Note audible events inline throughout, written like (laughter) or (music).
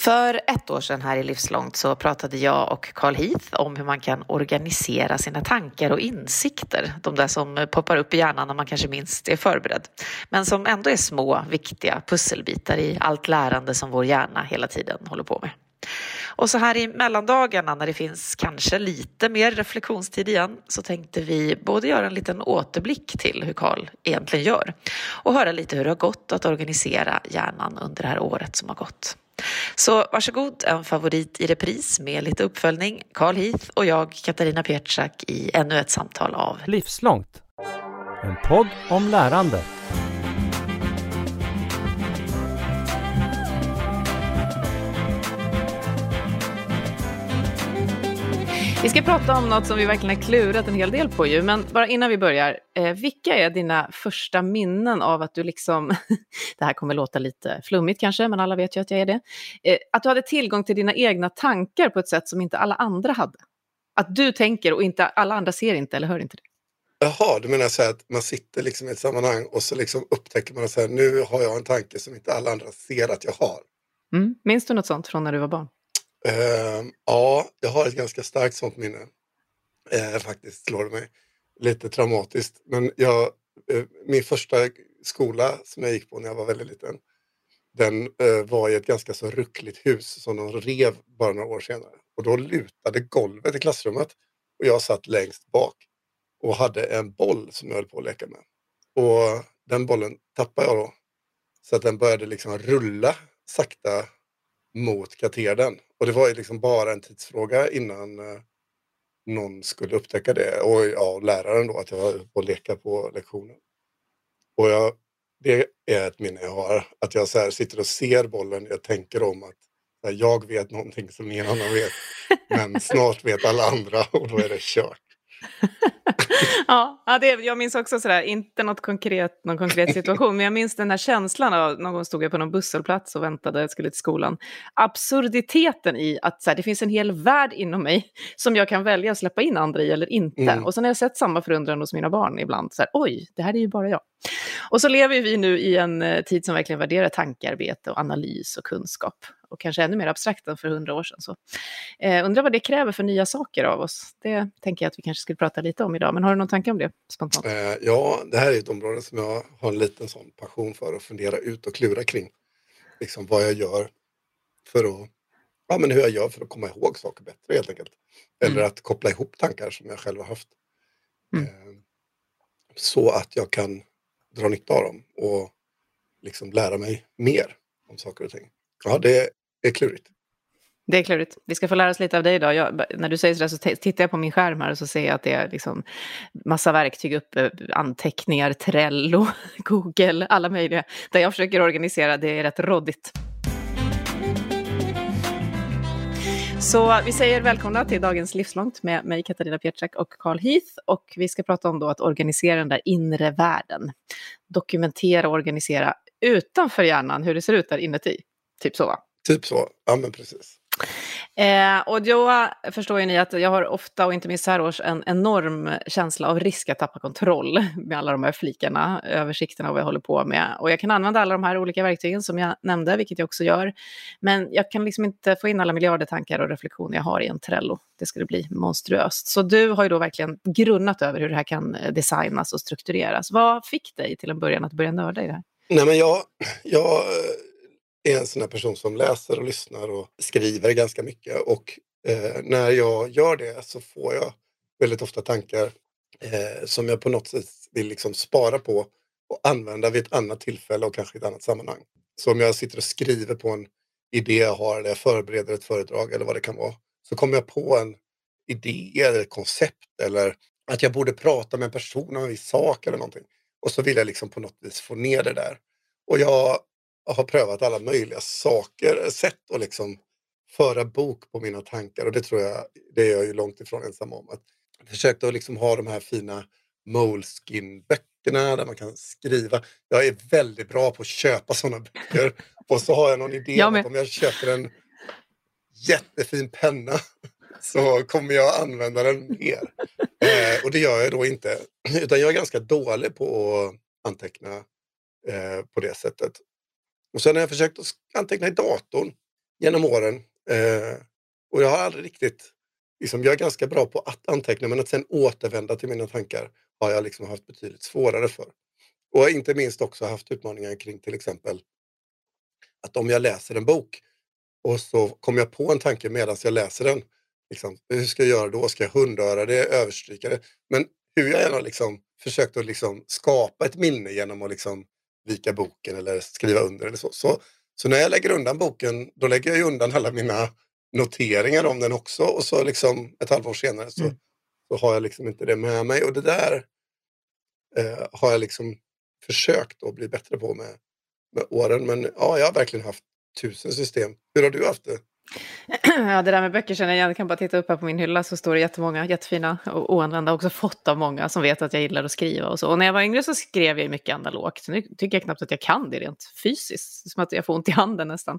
För ett år sedan här i Livslångt så pratade jag och Carl Heath om hur man kan organisera sina tankar och insikter. De där som poppar upp i hjärnan när man kanske minst är förberedd. Men som ändå är små, viktiga pusselbitar i allt lärande som vår hjärna hela tiden håller på med. Och så här i mellandagarna när det finns kanske lite mer reflektionstid igen så tänkte vi både göra en liten återblick till hur Karl egentligen gör och höra lite hur det har gått att organisera hjärnan under det här året som har gått. Så varsågod, en favorit i repris med lite uppföljning. Carl Heath och jag, Katarina Pietschak, i ännu ett samtal av Livslångt. En podd om lärande. Vi ska prata om något som vi verkligen har klurat en hel del på ju, men bara innan vi börjar, eh, vilka är dina första minnen av att du liksom, (laughs) det här kommer låta lite flummigt kanske, men alla vet ju att jag är det, eh, att du hade tillgång till dina egna tankar på ett sätt som inte alla andra hade? Att du tänker och inte alla andra ser inte eller hör inte det? Jaha, du menar så här att man sitter liksom i ett sammanhang och så liksom upptäcker man att nu har jag en tanke som inte alla andra ser att jag har. Mm. Minns du något sånt från när du var barn? Uh, ja, jag har ett ganska starkt sånt minne. Uh, faktiskt slår det mig. Lite traumatiskt. Men jag, uh, min första skola som jag gick på när jag var väldigt liten, den eh, var i ett ganska så ruckligt hus som de rev bara några år senare. Och då lutade golvet i klassrummet och jag satt längst bak och hade en boll som jag höll på att leka med. Och den bollen tappade jag då. Så att den började liksom rulla sakta mot katedern. Och det var ju liksom bara en tidsfråga innan eh, någon skulle upptäcka det. Och ja, läraren då, att jag var på att leka på lektionen. Och jag, det är ett minne jag har. Att jag så sitter och ser bollen. Jag tänker om att jag vet någonting som ingen annan vet. Men (laughs) snart vet alla andra och då är det kört. (laughs) ja, det, jag minns också sådär, inte något konkret, någon konkret situation, men jag minns den här känslan av, någon gång stod jag på någon busshållplats och väntade, jag skulle till skolan. Absurditeten i att såhär, det finns en hel värld inom mig som jag kan välja att släppa in andra i eller inte. Mm. Och sen har jag sett samma förundran hos mina barn ibland, såhär, oj, det här är ju bara jag. Och så lever vi nu i en eh, tid som verkligen värderar tankarbete och analys och kunskap och kanske ännu mer abstrakt än för hundra år sedan. Så, eh, undrar vad det kräver för nya saker av oss. Det tänker jag att vi kanske skulle prata lite om idag. Men har du någon tanke om det spontant? Eh, ja, det här är ett område som jag har en liten sån passion för att fundera ut och klura kring. Liksom vad jag gör för att, ja men hur jag gör för att komma ihåg saker bättre helt enkelt. Eller mm. att koppla ihop tankar som jag själv har haft. Mm. Eh, så att jag kan dra nytta av dem och liksom lära mig mer om saker och ting. Ja, det det är klurigt. Det är klurigt. Vi ska få lära oss lite av dig idag. Jag, när du säger sådär så tittar jag på min skärm här och så ser jag att det är liksom massa verktyg uppe, eh, anteckningar, Trello, (laughs) Google, alla möjliga. Där jag försöker organisera, det är rätt råddigt. Så vi säger välkomna till dagens Livslångt med mig Katarina Pietschak och Carl Heath. Och vi ska prata om då att organisera den där inre världen. Dokumentera och organisera utanför hjärnan, hur det ser ut där inuti. Typ så va? Typ så, ja men precis. Eh, och då förstår ju ni att jag har ofta, och inte minst så här års, en enorm känsla av risk att tappa kontroll (laughs) med alla de här flikarna, översikterna och vad jag håller på med. Och jag kan använda alla de här olika verktygen som jag nämnde, vilket jag också gör. Men jag kan liksom inte få in alla miljarder tankar och reflektioner jag har i en Trello. Det skulle bli monstruöst. Så du har ju då verkligen grunnat över hur det här kan designas och struktureras. Vad fick dig till en början att börja nörda i det här? Nej men jag, jag är en sån här person som läser och lyssnar och skriver ganska mycket. Och eh, när jag gör det så får jag väldigt ofta tankar eh, som jag på något sätt vill liksom spara på och använda vid ett annat tillfälle och kanske i ett annat sammanhang. Så om jag sitter och skriver på en idé jag har eller jag förbereder ett föredrag eller vad det kan vara så kommer jag på en idé eller ett koncept eller att jag borde prata med en person om en viss sak eller någonting. Och så vill jag liksom på något vis få ner det där. Och jag har prövat alla möjliga saker, sätt att liksom föra bok på mina tankar och det tror jag, det är jag ju långt ifrån ensam om. Att jag försökte att liksom ha de här fina Moleskin-böckerna där man kan skriva. Jag är väldigt bra på att köpa sådana böcker och så har jag någon idé om att om jag köper en jättefin penna så kommer jag använda den mer. Eh, och det gör jag då inte. Utan jag är ganska dålig på att anteckna eh, på det sättet. Och sen har jag försökt att anteckna i datorn. genom åren. Eh, och jag har aldrig riktigt, liksom, jag är ganska bra på att anteckna men att sen återvända till mina tankar har jag liksom haft betydligt svårare för. Och inte minst också haft utmaningar kring till exempel att om jag läser en bok och så kommer jag på en tanke medan jag läser den. Liksom, hur ska jag göra då? Ska jag hundöra det, överstryka det? Men hur jag än har liksom försökt att liksom skapa ett minne genom att liksom vika boken eller skriva under eller så. så. Så när jag lägger undan boken, då lägger jag undan alla mina noteringar om den också och så liksom ett halvår senare så, mm. så har jag liksom inte det med mig. Och det där eh, har jag liksom försökt att bli bättre på med, med åren. Men ja, jag har verkligen haft tusen system. Hur har du haft det? Ja, det där med böcker känner jag igen. Jag kan bara titta upp här på min hylla så står det jättemånga jättefina och oanvända. Också fått av många som vet att jag gillar att skriva och så. Och när jag var yngre så skrev jag mycket analogt. Nu tycker jag knappt att jag kan det rent fysiskt. Som att jag får ont i handen nästan.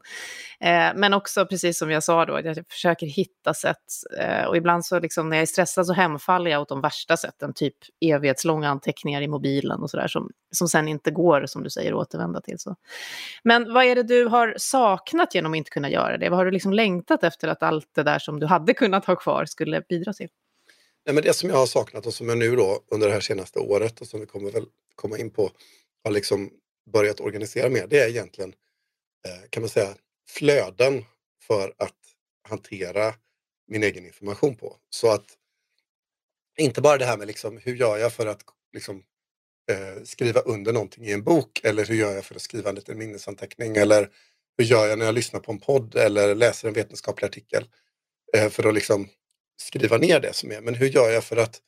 Eh, men också precis som jag sa då, att jag försöker hitta sätt. Eh, och ibland så liksom när jag är stressad så hemfaller jag åt de värsta sätten. Typ evighetslånga anteckningar i mobilen och sådär. Som, som sen inte går, som du säger, att återvända till. Så. Men vad är det du har saknat genom att inte kunna göra det? Vad har du liksom längtat efter att allt det där som du hade kunnat ha kvar skulle bidra till? Nej, men det som jag har saknat och som jag nu då under det här senaste året och som vi kommer väl komma in på har liksom börjat organisera mer, det är egentligen eh, kan man säga flöden för att hantera min egen information på. Så att inte bara det här med liksom, hur gör jag för att liksom, eh, skriva under någonting i en bok eller hur gör jag för att skriva en liten minnesanteckning eller hur gör jag när jag lyssnar på en podd eller läser en vetenskaplig artikel eh, för att liksom skriva ner det som är. Men hur gör jag för att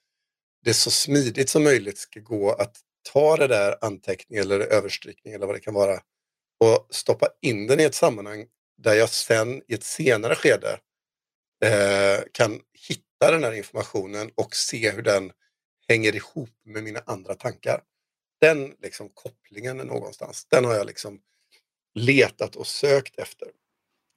det så smidigt som möjligt ska gå att ta det där anteckning eller överstrykning eller vad det kan vara och stoppa in den i ett sammanhang där jag sen i ett senare skede eh, kan hitta den här informationen och se hur den hänger ihop med mina andra tankar. Den liksom kopplingen någonstans, den har jag liksom letat och sökt efter.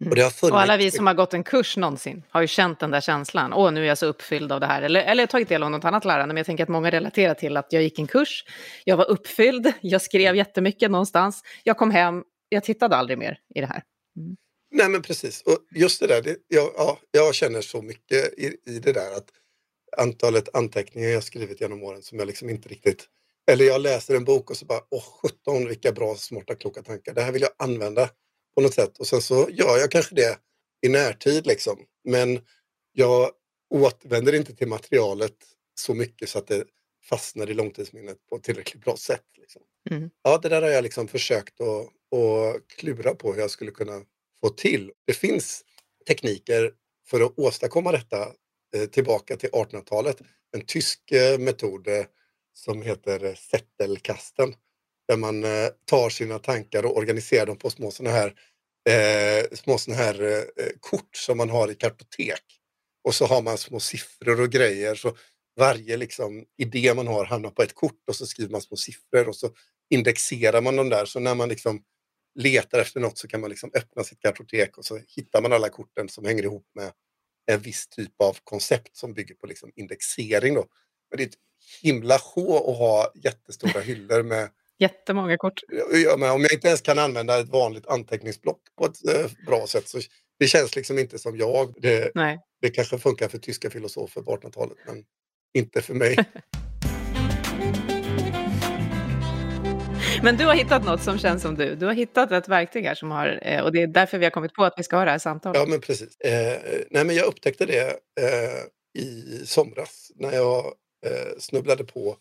Mm. Och, har funnits... och alla vi som har gått en kurs någonsin har ju känt den där känslan. Åh, nu är jag så uppfylld av det här. Eller, eller tagit del av något annat lärande. Men jag tänker att många relaterar till att jag gick en kurs. Jag var uppfylld. Jag skrev jättemycket någonstans. Jag kom hem. Jag tittade aldrig mer i det här. Mm. Nej, men precis. Och just det där. Det, jag, ja, jag känner så mycket i, i det där att antalet anteckningar jag skrivit genom åren som jag liksom inte riktigt eller jag läser en bok och så bara, åh sjutton vilka bra, smarta, kloka tankar. Det här vill jag använda på något sätt. Och sen så gör jag kanske det i närtid liksom. Men jag återvänder inte till materialet så mycket så att det fastnar i långtidsminnet på ett tillräckligt bra sätt. Liksom. Mm. Ja, det där har jag liksom försökt att, att klura på hur jag skulle kunna få till. Det finns tekniker för att åstadkomma detta eh, tillbaka till 1800-talet. En tysk eh, metod eh, som heter eh, Zettelkasten. Där man eh, tar sina tankar och organiserar dem på små sådana här, eh, små såna här eh, eh kort som man har i kartotek. Och så har man små siffror och grejer. Så varje liksom, idé man har hamnar på ett kort och så skriver man små siffror och så indexerar man dem där. Så när man liksom letar efter något så kan man liksom öppna sitt kartotek och så hittar man alla korten som hänger ihop med en viss typ av koncept som bygger på liksom indexering. Då. Men det är ett himla sjå att ha jättestora hyllor med Jättemånga kort. Ja, men om jag inte ens kan använda ett vanligt anteckningsblock på ett eh, bra sätt så det känns liksom inte som jag. Det, Nej. det kanske funkar för tyska filosofer på 1800-talet men inte för mig. (laughs) Men du har hittat något som känns som du. Du har hittat ett verktyg här som har, eh, och det är därför vi har kommit på att vi ska ha det här samtalet. Ja, men precis. Eh, nej, men jag upptäckte det eh, i somras när jag Eh, snubblade på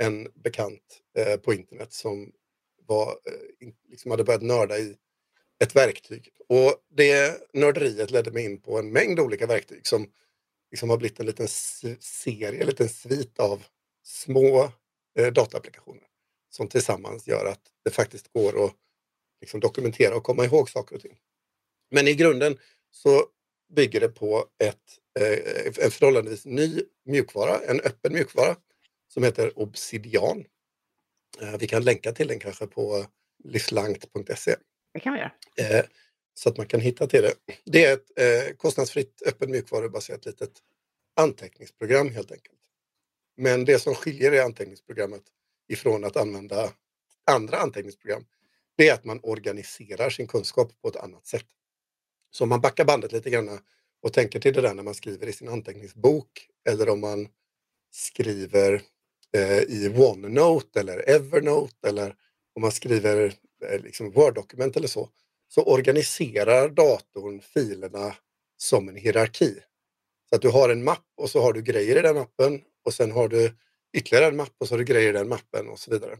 en bekant eh, på internet som var, eh, liksom hade börjat nörda i ett verktyg. Och det nörderiet ledde mig in på en mängd olika verktyg som liksom har blivit en liten serie, en liten svit av små eh, dataapplikationer som tillsammans gör att det faktiskt går att liksom dokumentera och komma ihåg saker och ting. Men i grunden så bygger det på ett en förhållandevis ny mjukvara, en öppen mjukvara som heter Obsidian. Eh, vi kan länka till den kanske på livslangt.se. Det kan vi göra. Eh, så att man kan hitta till det. Det är ett eh, kostnadsfritt öppen mjukvarubaserat litet anteckningsprogram helt enkelt. Men det som skiljer det anteckningsprogrammet ifrån att använda andra anteckningsprogram, det är att man organiserar sin kunskap på ett annat sätt. Så om man backar bandet lite grann och tänker till det där när man skriver i sin anteckningsbok eller om man skriver eh, i OneNote eller Evernote eller om man skriver eh, liksom Word-dokument eller så, så organiserar datorn filerna som en hierarki. Så att du har en mapp och så har du grejer i den mappen och sen har du ytterligare en mapp och så har du grejer i den mappen och så vidare.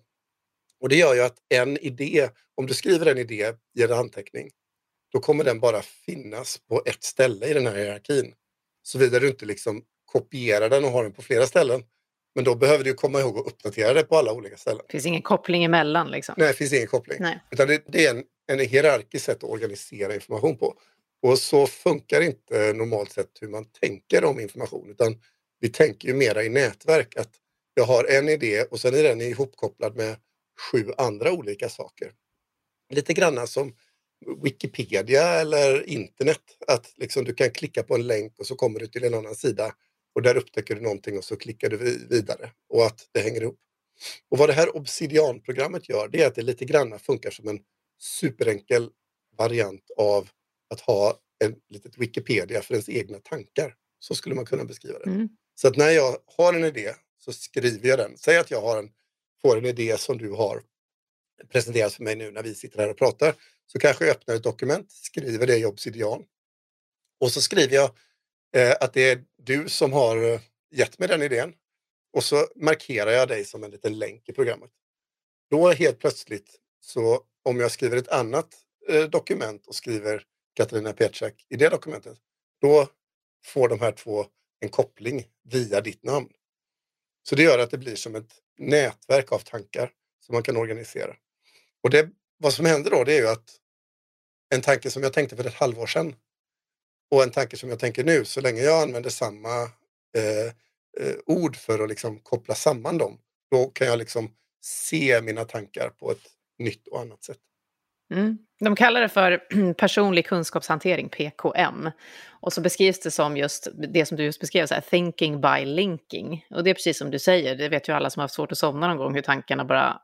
Och det gör ju att en idé, om du skriver en idé i en anteckning, då kommer den bara finnas på ett ställe i den här hierarkin. Såvida du inte liksom kopierar den och har den på flera ställen. Men då behöver du komma ihåg att uppdatera det på alla olika ställen. Det finns ingen koppling emellan liksom? Nej, det finns ingen koppling. Nej. Utan det, det är en, en hierarkiskt sätt att organisera information på. Och så funkar inte normalt sett hur man tänker om information. Utan vi tänker ju mera i nätverk. Att jag har en idé och sen är den ihopkopplad med sju andra olika saker. Lite grann som Wikipedia eller internet. Att liksom du kan klicka på en länk och så kommer du till en annan sida och där upptäcker du någonting och så klickar du vidare och att det hänger ihop. Och vad det här Obsidian-programmet gör det är att det lite grann funkar som en superenkel variant av att ha en litet Wikipedia för ens egna tankar. Så skulle man kunna beskriva det. Mm. Så att när jag har en idé så skriver jag den. Säg att jag har en, får en idé som du har presenterat för mig nu när vi sitter här och pratar. Så kanske jag öppnar ett dokument, skriver det i Och så skriver jag eh, att det är du som har eh, gett mig den idén. Och så markerar jag dig som en liten länk i programmet. Då helt plötsligt, så om jag skriver ett annat eh, dokument och skriver Katarina Petrak i det dokumentet, då får de här två en koppling via ditt namn. Så det gör att det blir som ett nätverk av tankar som man kan organisera. Och det, vad som händer då det är ju att en tanke som jag tänkte för ett halvår sedan och en tanke som jag tänker nu, så länge jag använder samma eh, eh, ord för att liksom koppla samman dem, då kan jag liksom se mina tankar på ett nytt och annat sätt. Mm. De kallar det för (clears throat) personlig kunskapshantering, PKM. Och så beskrivs det som just det som du just beskrev, så här, thinking by linking. Och det är precis som du säger, det vet ju alla som har haft svårt att somna någon gång, hur tankarna bara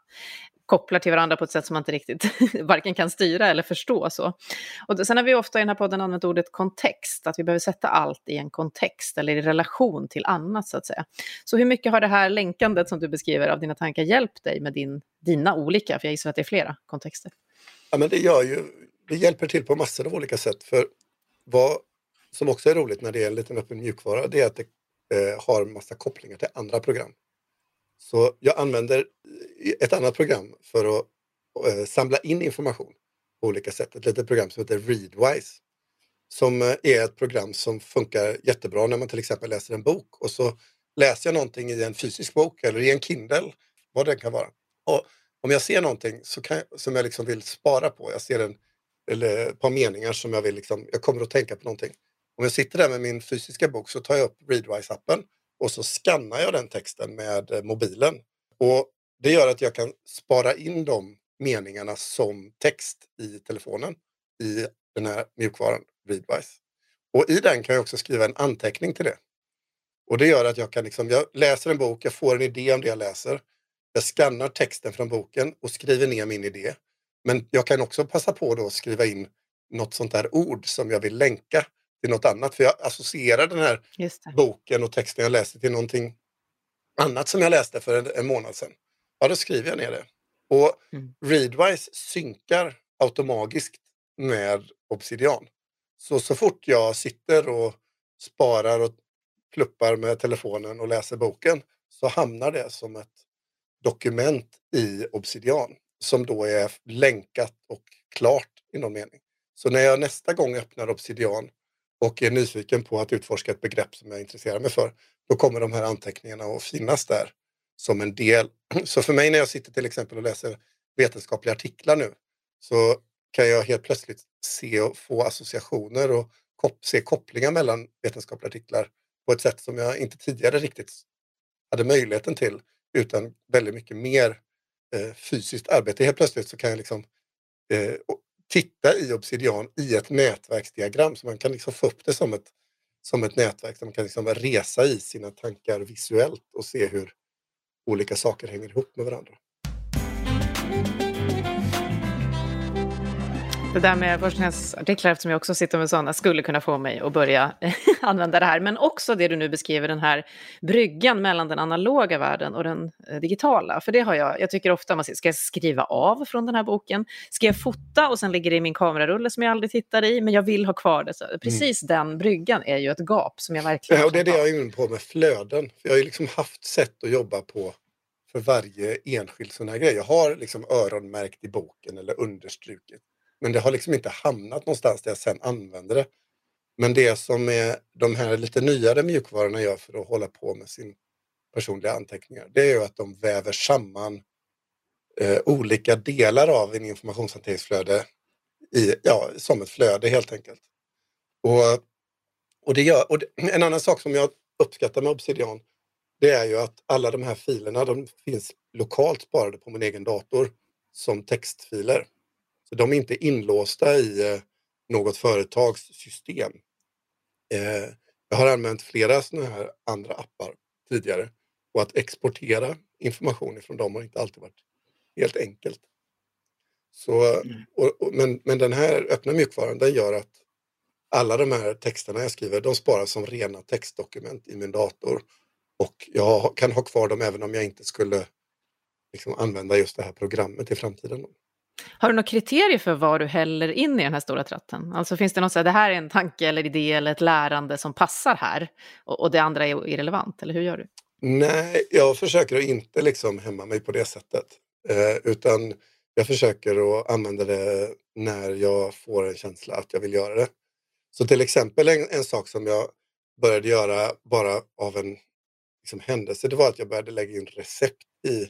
kopplar till varandra på ett sätt som man inte riktigt (laughs) varken kan styra eller förstå. Så. Och sen har vi ofta i den här podden använt ordet kontext, att vi behöver sätta allt i en kontext eller i relation till annat så att säga. Så hur mycket har det här länkandet som du beskriver av dina tankar hjälpt dig med din, dina olika, för jag gissar att det är flera kontexter? Ja, men det gör ju, det hjälper till på massor av olika sätt. För vad som också är roligt när det är en liten öppen mjukvara, det är att det eh, har massa kopplingar till andra program. Så jag använder eh, ett annat program för att eh, samla in information på olika sätt. Ett litet program som heter Readwise. Som eh, är ett program som funkar jättebra när man till exempel läser en bok och så läser jag någonting i en fysisk bok eller i en Kindle, vad det kan vara. Och om jag ser någonting så kan, som jag liksom vill spara på, jag ser en, eller ett par meningar som jag vill, liksom, jag kommer att tänka på någonting. Om jag sitter där med min fysiska bok så tar jag upp Readwise-appen och så skannar jag den texten med eh, mobilen. Och det gör att jag kan spara in de meningarna som text i telefonen i den här mjukvaran Readwise. Och i den kan jag också skriva en anteckning till det. Och det gör att jag kan liksom, jag läser en bok, jag får en idé om det jag läser. Jag skannar texten från boken och skriver ner min idé. Men jag kan också passa på då att skriva in något sånt där ord som jag vill länka till något annat. För jag associerar den här boken och texten jag läste till någonting annat som jag läste för en, en månad sedan. Ja, då skriver jag ner det. Och mm. Readwise synkar automatiskt med Obsidian. Så, så fort jag sitter och sparar och pluppar med telefonen och läser boken så hamnar det som ett dokument i Obsidian som då är länkat och klart i någon mening. Så när jag nästa gång öppnar Obsidian och är nyfiken på att utforska ett begrepp som jag intresserar mig för, då kommer de här anteckningarna att finnas där som en del. (clears throat) Så för mig när jag sitter till exempel och läser vetenskapliga artiklar nu så kan jag helt plötsligt se och få associationer och kop se kopplingar mellan vetenskapliga artiklar på ett sätt som jag inte tidigare riktigt hade möjligheten till utan väldigt mycket mer eh, fysiskt arbete. Helt plötsligt så kan jag liksom eh, titta i Obsidian i ett nätverksdiagram så man kan liksom få upp det som ett, som ett nätverk där man kan liksom resa i sina tankar visuellt och se hur olika saker hänger ihop med varandra. Det där med forskningsartiklar, eftersom jag också sitter med sådana, skulle kunna få mig att börja (laughs) använda det här. Men också det du nu beskriver, den här bryggan mellan den analoga världen och den eh, digitala. För det har jag, jag tycker ofta man säger, ska jag skriva av från den här boken? Ska jag fota och sen ligger det i min kamerarulle som jag aldrig tittar i, men jag vill ha kvar det. Så precis mm. den bryggan är ju ett gap som jag verkligen... Ja, och det är det jag är inne på med flöden. Jag har ju liksom haft sätt att jobba på för varje enskild sån här grej. Jag har liksom öronmärkt i boken eller understrukit men det har liksom inte hamnat någonstans där jag sen använder det. Men det som är de här lite nyare mjukvarorna gör för att hålla på med sin personliga anteckningar, det är ju att de väver samman eh, olika delar av en informationshanteringsflöde i, ja, som ett flöde helt enkelt. Och, och, det gör, och det, en annan sak som jag uppskattar med Obsidian, det är ju att alla de här filerna, de finns lokalt sparade på min egen dator som textfiler. Så de är inte inlåsta i eh, något företags system. Eh, jag har använt flera sådana här andra appar tidigare och att exportera information ifrån dem har inte alltid varit helt enkelt. Så, mm. och, och, men, men den här öppna mjukvaran den gör att alla de här texterna jag skriver de sparas som rena textdokument i min dator och jag kan ha kvar dem även om jag inte skulle liksom, använda just det här programmet i framtiden. Har du några kriterier för vad du häller in i den här stora tratten? Alltså finns det något så här, det här är en tanke eller idé eller ett lärande som passar här och, och det andra är irrelevant, eller hur gör du? Nej, jag försöker att inte liksom hämma mig på det sättet. Eh, utan jag försöker att använda det när jag får en känsla att jag vill göra det. Så till exempel en, en sak som jag började göra bara av en liksom, händelse, det var att jag började lägga in recept i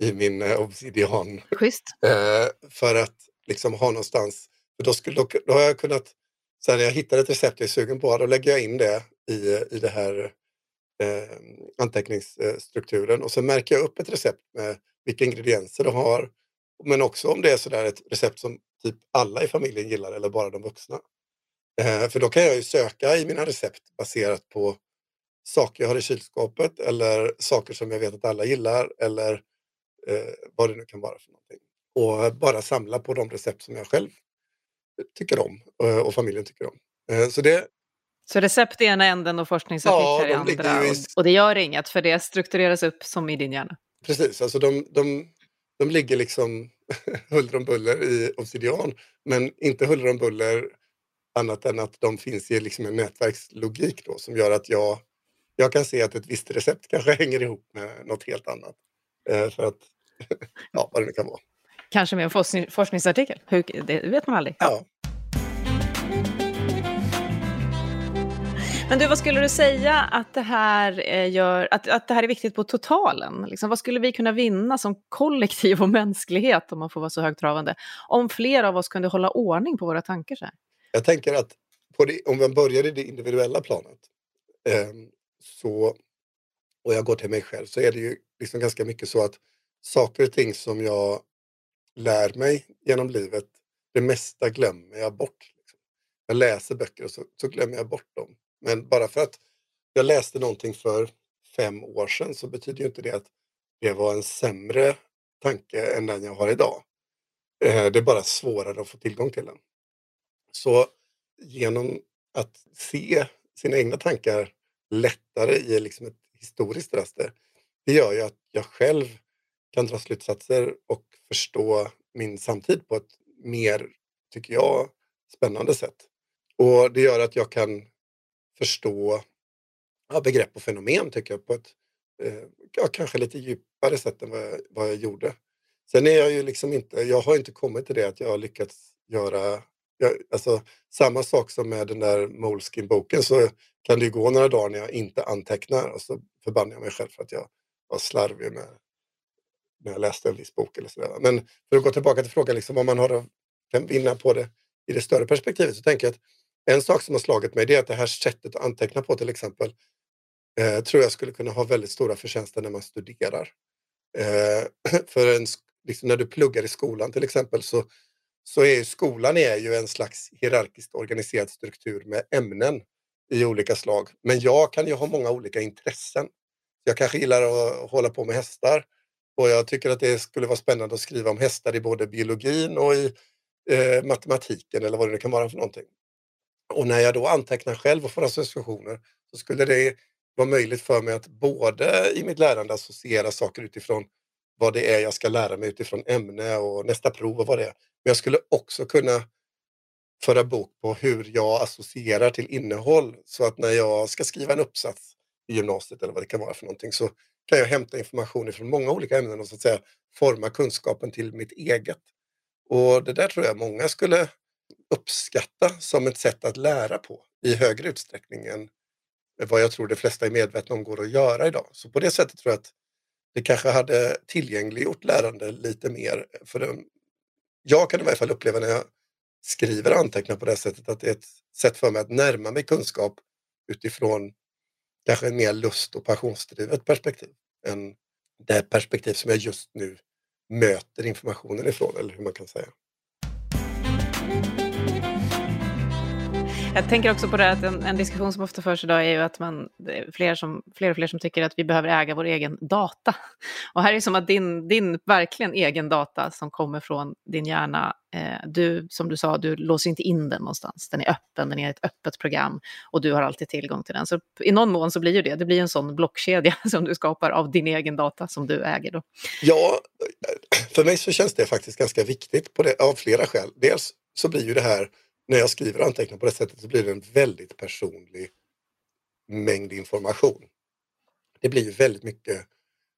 i min eh, Obsidian. Schysst. Eh, för att liksom ha någonstans, för då, skulle, då, har jag kunnat, så när jag hittar ett recept jag är sugen på, då lägger jag in det i, i det här eh, anteckningsstrukturen och så märker jag upp ett recept med vilka ingredienser det har. Men också om det är sådär ett recept som typ alla i familjen gillar eller bara de vuxna. Eh, för då kan jag ju söka i mina recept baserat på saker jag har i kylskåpet eller saker som jag vet att alla gillar eller eh, vad det nu kan vara för någonting. Och bara samla på de recept som jag själv tycker om eh, och familjen tycker om. Eh, så det, så recept i ena änden och forskningsartiklar ja, i andra. I... Och det gör inget för det struktureras upp som i din hjärna. Precis, alltså de, de, de ligger liksom (laughs) huller om buller i Obsidian. Men inte huller om buller annat än att de finns i liksom en nätverkslogik då, som gör att jag, jag kan se att ett visst recept kanske (laughs) hänger ihop med något helt annat. Eh, för att, (laughs) ja, vad det nu kan vara. Kanske med en forskning, forskningsartikel, Hur, det vet man aldrig. Ja. Men du, vad skulle du säga att det här, eh, gör, att, att det här är viktigt på totalen? Liksom, vad skulle vi kunna vinna som kollektiv och mänsklighet, om man får vara så högtravande, om fler av oss kunde hålla ordning på våra tankar så här? Jag tänker att det, om man börjar i det individuella planet, eh, så och jag går till mig själv så är det ju liksom ganska mycket så att saker och ting som jag lär mig genom livet, det mesta glömmer jag bort. Liksom. Jag läser böcker och så, så glömmer jag bort dem. Men bara för att jag läste någonting för fem år sedan så betyder ju inte det att det var en sämre tanke än den jag har idag. Eh, det är bara svårare att få tillgång till den. Så genom att se sina egna tankar lättare i liksom ett historiskt raster, det gör ju att jag själv kan dra slutsatser och förstå min samtid på ett mer, tycker jag, spännande sätt. Och det gör att jag kan förstå ja, begrepp och fenomen, tycker jag, på ett eh, ja, kanske lite djupare sätt än vad jag, vad jag gjorde. Sen är jag ju liksom inte, jag har inte kommit till det att jag har lyckats göra jag, alltså, samma sak som med den där Moleskin-boken så kan det ju gå några dagar när jag inte antecknar och så förbannar jag mig själv för att jag var slarvig med när jag läste en viss bok eller sådär. Men för att gå tillbaka till frågan liksom, vad man har kan vinna på det i det större perspektivet så tänker jag att en sak som har slagit mig det är att det här sättet att anteckna på till exempel eh, tror jag skulle kunna ha väldigt stora förtjänster när man studerar. Eh, (clears throat) för en, liksom när du pluggar i skolan till exempel så så är skolan är ju en slags hierarkiskt organiserad struktur med ämnen i olika slag. Men jag kan ju ha många olika intressen. Jag kanske gillar att hålla på med hästar och jag tycker att det skulle vara spännande att skriva om hästar i både biologin och i eh, matematiken eller vad det nu kan vara för någonting. Och när jag då antecknar själv och får associationer så skulle det vara möjligt för mig att både i mitt lärande associera saker utifrån vad det är jag ska lära mig utifrån ämne och nästa prov och vad det är. Men jag skulle också kunna föra bok på hur jag associerar till innehåll så att när jag ska skriva en uppsats i gymnasiet eller vad det kan vara för någonting så kan jag hämta information från många olika ämnen och så att säga forma kunskapen till mitt eget. Och det där tror jag många skulle uppskatta som ett sätt att lära på i högre utsträckning än vad jag tror de flesta är medvetna om går att göra idag. Så på det sättet tror jag att det kanske hade tillgängliggjort lärande lite mer. För den, jag kan i varje fall uppleva när jag skriver anteckningar på det sättet att det är ett sätt för mig att närma mig kunskap utifrån kanske en mer lust och passionsdrivet perspektiv än det perspektiv som jag just nu möter informationen ifrån, eller hur man kan säga. Jag tänker också på det att en, en, diskussion som ofta förs idag är ju att man, fler, som, fler och fler som tycker att vi behöver äga vår egen data. (laughs) Och här är det som att din, din verkligen egen data som kommer från din hjärna, eh, du, som du sa, du låser inte in den någonstans. Den är öppen, den är ett öppet program och du har alltid tillgång till den. Så i någon mån så blir ju det, det blir en sån blockkedja (laughs) som du skapar av din egen data som du äger då. Ja, för mig så känns det faktiskt ganska viktigt på det, av flera skäl. Dels så blir ju det här när jag skriver anteckningar på det sättet så blir det en väldigt personlig mängd information. Det blir väldigt mycket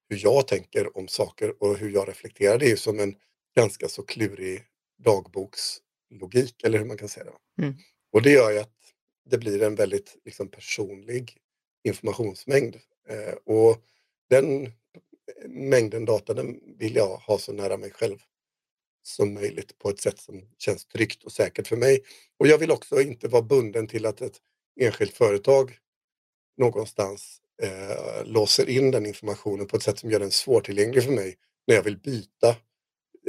hur jag tänker om saker och hur jag reflekterar. Det är som en ganska så klurig dagbokslogik, eller hur man kan säga det. Mm. Och det gör ju att det blir en väldigt liksom, personlig informationsmängd. Eh, och den mängden data den vill jag ha så nära mig själv som möjligt på ett sätt som känns tryggt och säkert för mig. Och jag vill också inte vara bunden till att ett enskilt företag någonstans eh, låser in den informationen på ett sätt som gör den svårtillgänglig för mig när jag vill byta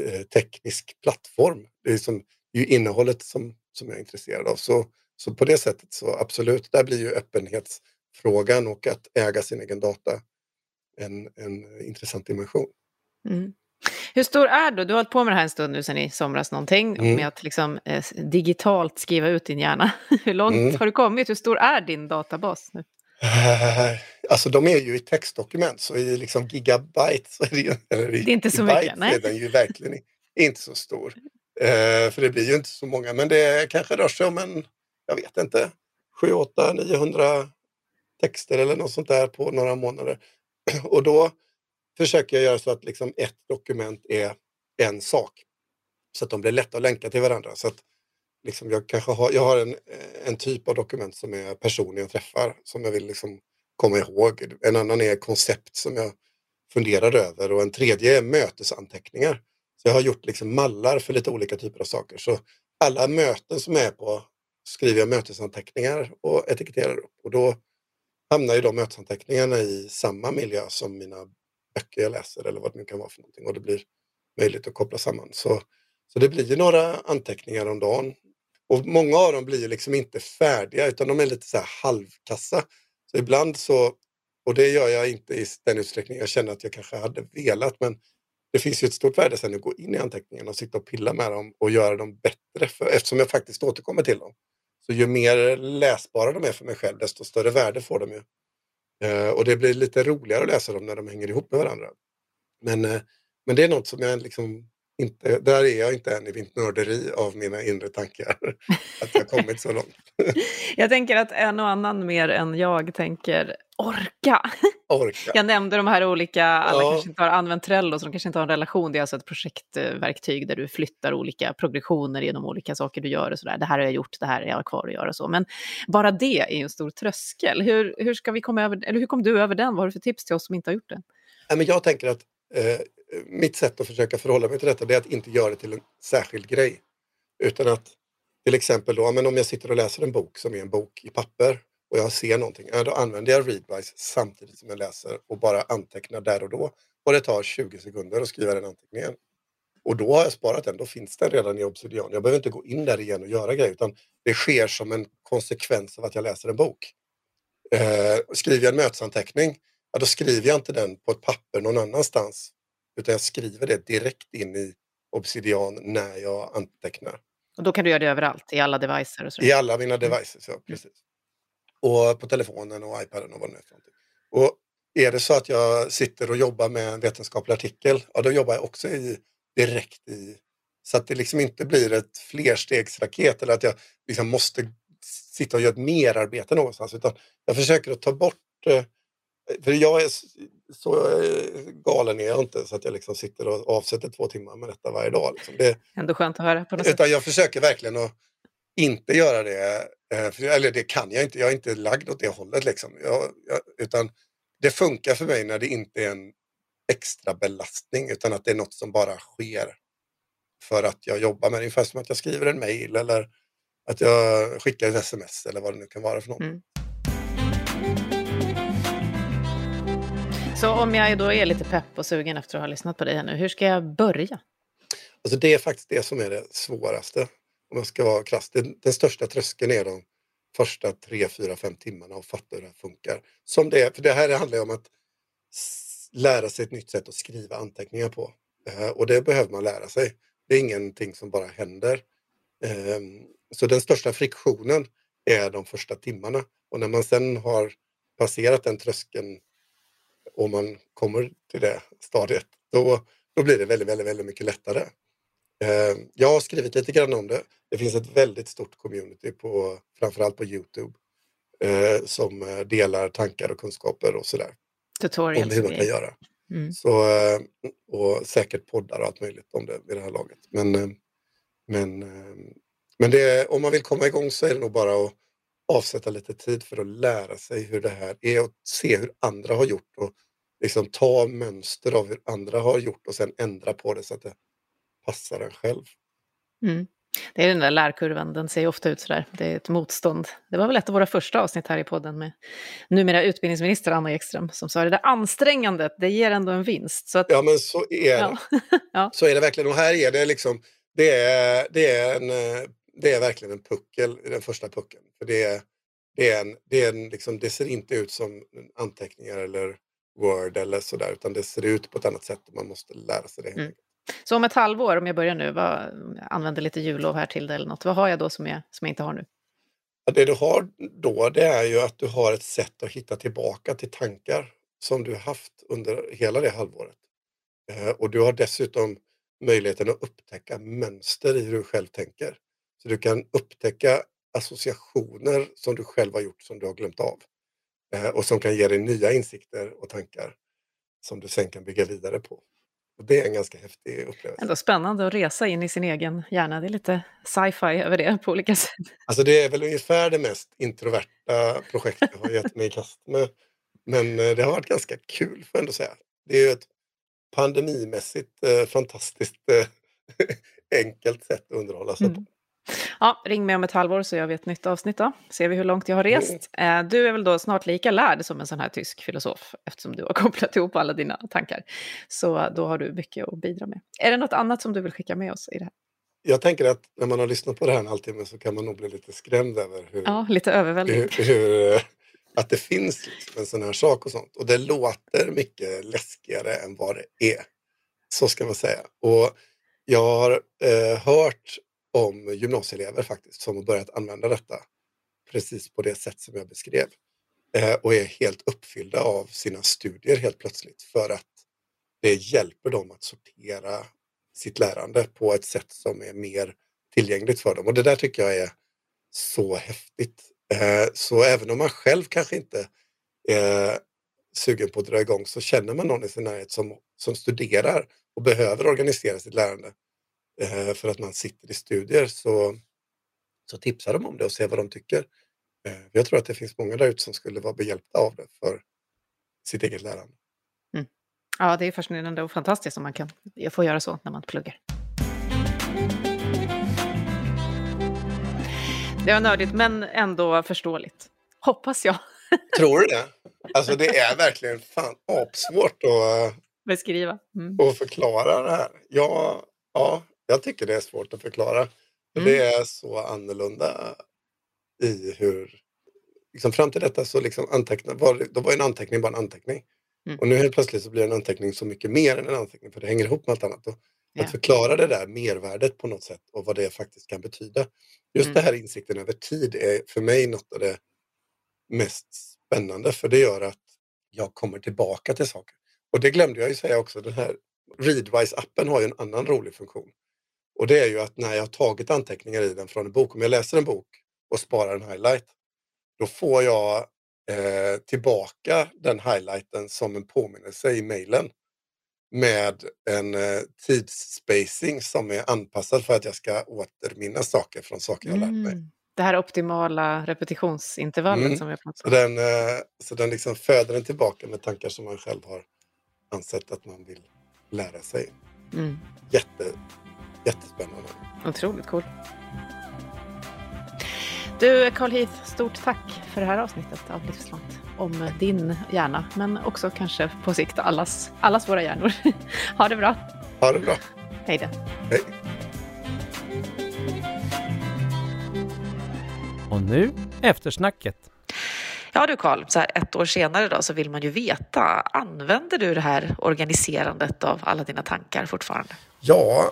eh, teknisk plattform. Det är, som, det är ju innehållet som, som jag är intresserad av. Så, så på det sättet så absolut, där blir ju öppenhetsfrågan och att äga sin egen data en, en intressant dimension. Mm. Hur stor är då, du har hållit på med det här en stund nu sedan i somras någonting, mm. med att liksom, eh, digitalt skriva ut din hjärna. (laughs) Hur långt mm. har du kommit? Hur stor är din databas nu? (laughs) Alltså de är ju i textdokument, så i liksom gigabyte så är det ju... Eller det är inte så mycket, nej. är den ju verkligen inte så stor. Uh, för det blir ju inte så många, men det kanske rör sig om en, jag vet inte, 7, 8, 900 texter eller något sånt där på några månader. (clears throat) Och då försöker jag göra så att liksom ett dokument är en sak. Så att de blir lätta att länka till varandra. Så att liksom jag, kanske har, jag har en, eh, en typ av dokument som är personer jag träffar som jag vill liksom komma ihåg. En annan är koncept som jag funderar över och en tredje är mötesanteckningar. Så jag har gjort liksom mallar för lite olika typer av saker. Så alla möten som jag är på skriver jag mötesanteckningar och etiketterar upp. Och då hamnar ju de mötesanteckningarna i samma miljö som mina böcker jag läser eller vad det nu kan vara för någonting och det blir möjligt att koppla samman. Så, så det blir ju några anteckningar om dagen. Och många av dem blir ju liksom inte färdiga utan de är lite så här halvkassa. Så ibland så, och det gör jag inte i den utsträckning jag känner att jag kanske hade velat, men det finns ju ett stort värde sen att gå in i anteckningarna och sitta och pilla med dem och göra dem bättre för, eftersom jag faktiskt återkommer till dem. Så ju mer läsbara de är för mig själv, desto större värde får de ju. Eh, och det blir lite roligare att läsa dem när de hänger ihop med varandra. Men, eh, men det är något som jag liksom inte, där är jag inte än i mitt nörderi av mina inre tankar. (laughs) Att jag kommit så långt. (laughs) jag tänker att en och annan mer än jag tänker orka. (laughs) orka. Jag nämnde de här olika, alla ja. kanske inte har använt Trello så de kanske inte har en relation. Det är alltså ett projektverktyg där du flyttar olika progressioner genom olika saker du gör och sådär. Det här har jag gjort, det här är jag kvar att göra så. Men bara det är ju en stor tröskel. Hur, hur ska vi komma över, eller hur kom du över den? Vad har du för tips till oss som inte har gjort det? Men jag tänker att eh, mitt sätt att försöka förhålla mig till detta det är att inte göra det till en särskild grej. Utan att till exempel då, men om jag sitter och läser en bok som är en bok i papper och jag ser någonting, ja, då använder jag Readwise samtidigt som jag läser och bara antecknar där och då. Och det tar 20 sekunder att skriva den anteckningen. Och då har jag sparat den, då finns den redan i Obsidian. Jag behöver inte gå in där igen och göra grejer utan det sker som en konsekvens av att jag läser en bok. Eh, skriver jag en mötesanteckning, ja, då skriver jag inte den på ett papper någon annanstans utan jag skriver det direkt in i Obsidian när jag antecknar. Och då kan du göra det överallt, i alla devices? Och så. I alla mina devices, ja precis. Och på telefonen och iPaden och vad det nu är. Och är det så att jag sitter och jobbar med en vetenskaplig artikel, ja då jobbar jag också i, direkt i så att det liksom inte blir ett flerstegsraket eller att jag liksom måste sitta och göra ett merarbete någonstans. Utan jag försöker att ta bort eh, för jag är så eh, galen är jag inte så att jag liksom sitter och avsätter två timmar med detta varje dag. Liksom. Det, Ändå skönt att höra. På något utan sätt. jag försöker verkligen att inte göra det. eh, eller det kan jag inte. Jag är inte lagd åt det hållet. Liksom. Jag, jag, utan det funkar för mig när det inte är en extra belastning utan att det är något som bara sker för att jag jobbar med det. Ungefär som att jag skriver en mail eller att jag skickar ett sms eller vad det nu kan vara för något. Mm. Så om jag då är lite pepp och sugen efter att ha lyssnat på dig här nu, hur ska jag börja? Alltså det är faktiskt det som är det svåraste. Om jag ska vara krass. Den, den största tröskeln är de första tre, fyra, fem timmarna och fatta hur det här funkar. Som det, är, för det här handlar ju om att lära sig ett nytt sätt att skriva anteckningar på. Eh, och det behöver man lära sig. Det är ingenting som bara händer. Ehm, så den största friktionen är de första timmarna. Och när man sen har passerat den tröskeln och man kommer till det stadiet, då, då blir det väldigt, väldigt, väldigt mycket lättare. Eh, Jag har skrivit lite grann om det. Det finns ett väldigt stort community, på, framförallt på Youtube, eh, som eh, delar tankar och kunskaper och sådär. Om Tutorials hur och man kan göra. Mm. Så, eh, och säkert poddar och allt möjligt om det vid det här laget. Men, eh, men, men det, om man vill komma igång så är det nog bara att avsätta lite tid för att lära sig hur det här är och se hur andra har gjort och liksom ta mönster av hur andra har gjort och sen ändra på det så att det passar en själv. Mm. Det är den där lärkurvan, den ser ju ofta ut sådär. Det är ett motstånd. Det var väl ett av våra första avsnitt här i podden med numera utbildningsminister Anna Ekström som sa det där ansträngandet, det ger ändå en vinst. Så att, Ja men så är det. (laughs) Ja. Så är det verkligen och här är det liksom det är, det är, en, eh, det är verkligen en puckel, den första puckeln. För det, är, det, är en, det, är en, liksom, det ser inte ut som anteckningar eller Word eller sådär utan det ser ut på ett annat sätt och man måste lära sig det. Mm. Så om ett halvår, om jag börjar nu, vad, använder lite jullov här till det eller något, vad har jag då som jag, som jag inte har nu? Ja, Det du har då det är ju att du har ett sätt att hitta tillbaka till tankar som du haft under hela det halvåret. Eh, och du har dessutom möjligheten att upptäcka mönster i hur du själv tänker. Så du kan upptäcka associationer som du själv har gjort som du har glömt av. Eh, och som kan ge dig nya insikter och tankar som du sen kan bygga vidare på. Och det är en ganska häftig upplevelse. Ändå spännande att resa in i sin egen hjärna. Det är lite sci-fi över det på olika sätt. Alltså det är väl ungefär det mest introverta projektet jag har gett mig i kast med. Men eh, det har varit ganska kul får jag ändå säga. Det är ju ett pandemimässigt eh, fantastiskt eh, (laughs) enkelt sätt att underhålla sig på. Ja, ring mig om ett halvår så gör vi ett nytt avsnitt då. Ser vi hur långt jag har rest. Eh, Du är väl då snart lika lärd som en sån här tysk filosof eftersom du har (laughs) kopplat ihop alla dina tankar. Så då har du mycket att bidra med. Är det något annat som du vill skicka med oss i det här? Jag tänker att när man har lyssnat på det här en halvtimme så kan man nog bli lite skrämd över hur, Ja, lite överväldigande. hur, hur, eh, att det finns liksom en sån här sak och sånt. Och det låter mycket läskigare än vad det är. Så ska man säga. Och jag har eh, hört om gymnasieelever faktiskt som har börjat använda detta precis på det sätt som jag beskrev. Eh, och är helt uppfyllda av sina studier helt plötsligt för att det hjälper dem att sortera sitt lärande på ett sätt som är mer tillgängligt för dem. Och det där tycker jag är så häftigt. Eh, så även om man själv kanske inte är sugen på att dra igång så känner man någon i sin närhet som, som studerar och behöver organisera sitt lärande för att man sitter i studier så, så tipsar de om det och ser vad de tycker. Eh, jag tror att det finns många där ute som skulle vara behjälpta av det för sitt eget lärande. Ja, det är fascinerande och fantastiskt om man kan få göra så när man pluggar. Det var nördigt, men ändå förståeligt. Hoppas jag (laughs) Tror du det? Alltså det är verkligen fan apsvårt att, beskriva. Mm. att förklara det här. Ja, ja, jag tycker det är svårt att förklara. För Mm. Det är så annorlunda i hur... Liksom fram till detta så liksom anteckna, var, då var en anteckning bara en anteckning. Mm. Och nu helt plötsligt så blir en anteckning så mycket mer än en anteckning för det hänger ihop med allt annat. Och Ja. Att förklara det där mervärdet på något sätt och vad det faktiskt kan betyda. Just Mm. det här insikten över tid är för mig något av det mest spännande för det gör att jag kommer tillbaka till saker. Och det glömde jag ju säga också, den här Readwise-appen har ju en annan rolig funktion. Och det är ju att när jag har tagit anteckningar i den från en bok, om jag läser en bok och sparar en highlight, då får jag eh, tillbaka den highlighten som en påminnelse i mejlen med en eh, tidsspacing som är anpassad för att jag ska återminnas saker från saker jag har lärt mig. Mm. Det här optimala repetitionsintervallet Mm. som har pratat Så om. den, eh, så den liksom föder en tillbaka med tankar som man själv har ansett att man vill lära sig. Mm. Jätte, jättespännande. Otroligt cool. Du, Carl Heath, stort tack för det här avsnittet av Livslångt. Om din hjärna, men också kanske på sikt allas, allas våra hjärnor. (laughs) ha det bra. Ha det bra. Hej då. Hej. Och nu eftersnacket. Ja du Karl, så här ett år senare då så vill man ju veta, använder du det här organiserandet av alla dina tankar fortfarande? Ja,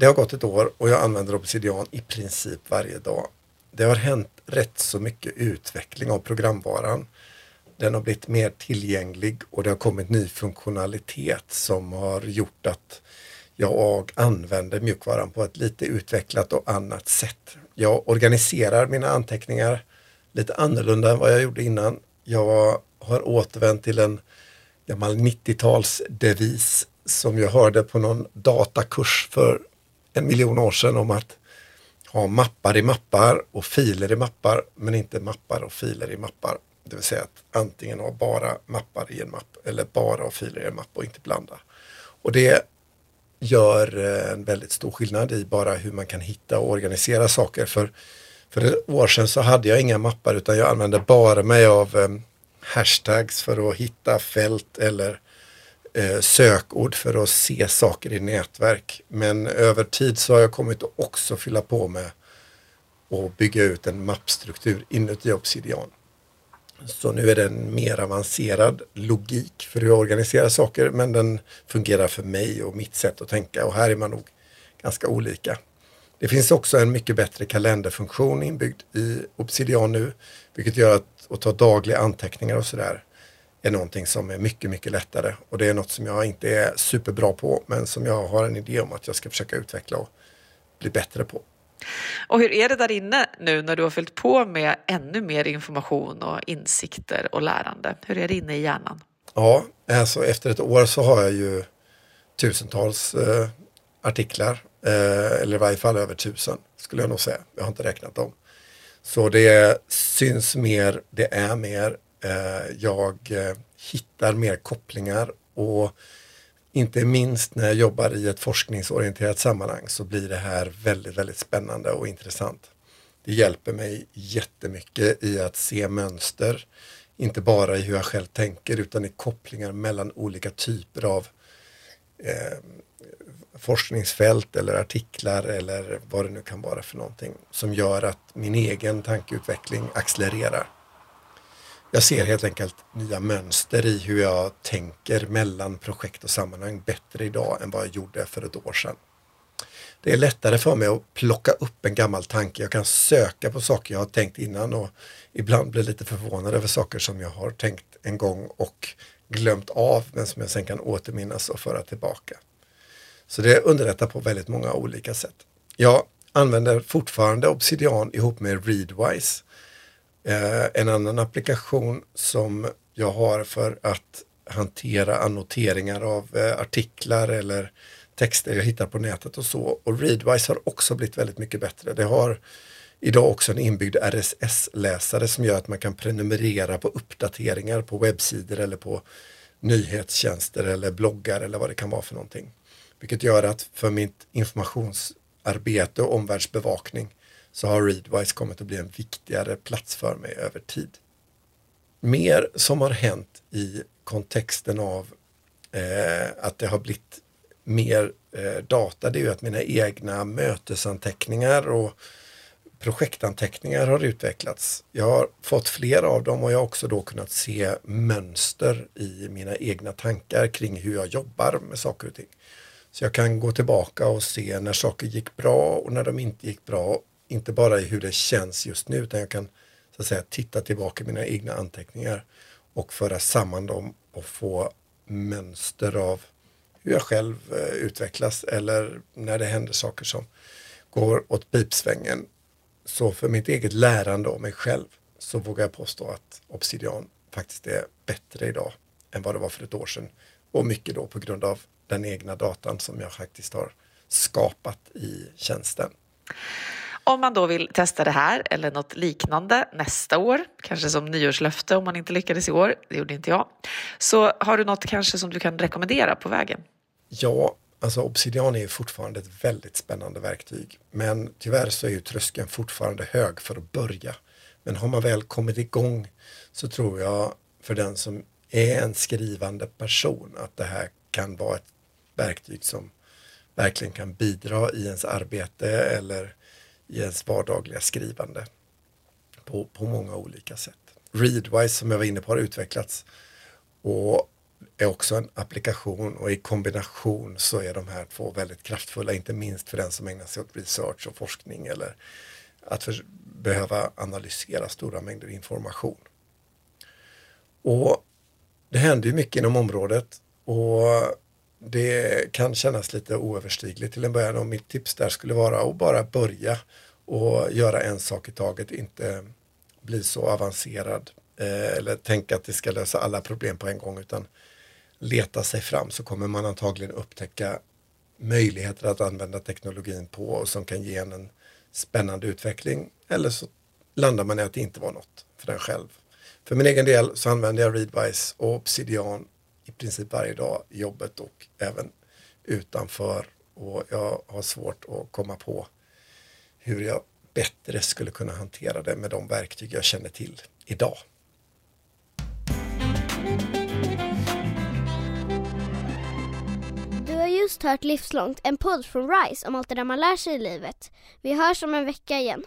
det har gått ett år och jag använder Obsidian i princip varje dag. Det har hänt rätt så mycket utveckling av programvaran. Den har blivit mer tillgänglig och det har kommit ny funktionalitet som har gjort att jag använder mjukvaran på ett lite utvecklat och annat sätt. Jag organiserar mina anteckningar lite annorlunda än vad jag gjorde innan. Jag har återvänt till en gammal 90-talsdevis som jag hörde på någon datakurs för en miljon år sedan om att ha mappar i mappar och filer i mappar men inte mappar och filer i mappar. Det vill säga att antingen ha bara mappar i en mapp eller bara ha filer i en mapp och inte blanda. Och det gör eh, en väldigt stor skillnad i bara hur man kan hitta och organisera saker. För, för ett år sedan så hade jag inga mappar utan jag använde bara mig av eh, hashtags för att hitta fält eller Eh, sökord för att se saker i nätverk. Men över tid så har jag kommit att också fylla på med och bygga ut en mappstruktur inuti Obsidian. Så nu är det en mer avancerad logik för hur jag organiserar saker men den fungerar för mig och mitt sätt att tänka och här är man nog ganska olika. Det finns också en mycket bättre kalenderfunktion inbyggd i Obsidian nu vilket gör att, att ta dagliga anteckningar och sådär är någonting som är mycket, mycket lättare och det är något som jag inte är superbra på men som jag har en idé om att jag ska försöka utveckla och bli bättre på. Och hur är det där inne nu när du har fyllt på med ännu mer information och insikter och lärande? Hur är det inne i hjärnan? Ja, alltså efter ett år så har jag ju tusentals eh, artiklar, eh, eller i varje fall över tusen skulle jag nog säga. Jag har inte räknat dem. Så det syns mer, det är mer, Eh, jag eh, hittar mer kopplingar och inte minst när jag jobbar i ett forskningsorienterat sammanhang så blir det här väldigt, väldigt spännande och intressant. Det hjälper mig jättemycket i att se mönster, inte bara i hur jag själv tänker utan i kopplingar mellan olika typer av eh, forskningsfält eller artiklar eller vad det nu kan vara för någonting som gör att min egen tankeutveckling accelererar. Jag ser helt enkelt nya mönster i hur jag tänker mellan projekt och sammanhang bättre idag än vad jag gjorde för ett år sedan. Det är lättare för mig att plocka upp en gammal tanke. Jag kan söka på saker jag har tänkt innan och ibland blir lite förvånad över saker som jag har tänkt en gång och glömt av men som jag sen kan återminnas och föra tillbaka. Så det underlättar på väldigt många olika sätt. Jag använder fortfarande Obsidian ihop med Readwise. Eh, en annan applikation som jag har för att hantera annoteringar av eh, artiklar eller texter jag hittar på nätet och så. Och Readwise har också blivit väldigt mycket bättre. Det har idag också en inbyggd RSS-läsare som gör att man kan prenumerera på uppdateringar på webbsidor eller på nyhetstjänster eller bloggar eller vad det kan vara för någonting. Vilket gör att för mitt informationsarbete och omvärldsbevakning så har Readwise kommit att bli en viktigare plats för mig över tid. Mer som har hänt i kontexten av eh, att det har blivit mer eh, data, det är ju att mina egna mötesanteckningar och projektanteckningar har utvecklats. Jag har fått fler av dem och jag har också då kunnat se mönster i mina egna tankar kring hur jag jobbar med saker och ting. Så jag kan gå tillbaka och se när saker gick bra och när de inte gick bra. Inte bara i hur det känns just nu utan jag kan så att säga, titta tillbaka i mina egna anteckningar och föra samman dem och få mönster av hur jag själv eh, utvecklas eller när det händer saker som går åt pipsvängen. Så för mitt eget lärande om mig själv så vågar jag påstå att Obsidian faktiskt är bättre idag än vad det var för ett år sedan. Och mycket då på grund av den egna datan som jag faktiskt har skapat i tjänsten. Om man då vill testa det här eller något liknande nästa år, kanske som nyårslöfte om man inte lyckades i år, det gjorde inte jag, så har du något kanske som du kan rekommendera på vägen? Ja, alltså Obsidian är fortfarande ett väldigt spännande verktyg, men tyvärr så är ju tröskeln fortfarande hög för att börja. Men har man väl kommit igång så tror jag för den som är en skrivande person att det här kan vara ett verktyg som verkligen kan bidra i ens arbete eller i ens vardagliga skrivande på, på många olika sätt. Readwise som jag var inne på har utvecklats och är också en applikation och i kombination så är de här två väldigt kraftfulla, inte minst för den som ägnar sig åt research och forskning eller att för, behöva analysera stora mängder information. Och det händer ju mycket inom området och det kan kännas lite oöverstigligt till en början och mitt tips där skulle vara att bara börja och göra en sak i taget, inte bli så avancerad eh, eller tänka att det ska lösa alla problem på en gång utan leta sig fram så kommer man antagligen upptäcka möjligheter att använda teknologin på och som kan ge en, en spännande utveckling eller så landar man i att det inte var något för den själv. För min egen del så använder jag Readwise och Obsidian i princip varje dag i jobbet och även utanför och jag har svårt att komma på hur jag bättre skulle kunna hantera det med de verktyg jag känner till idag. Du har just hört Livslångt, en podd från RISE om allt det där man lär sig i livet. Vi hörs om en vecka igen.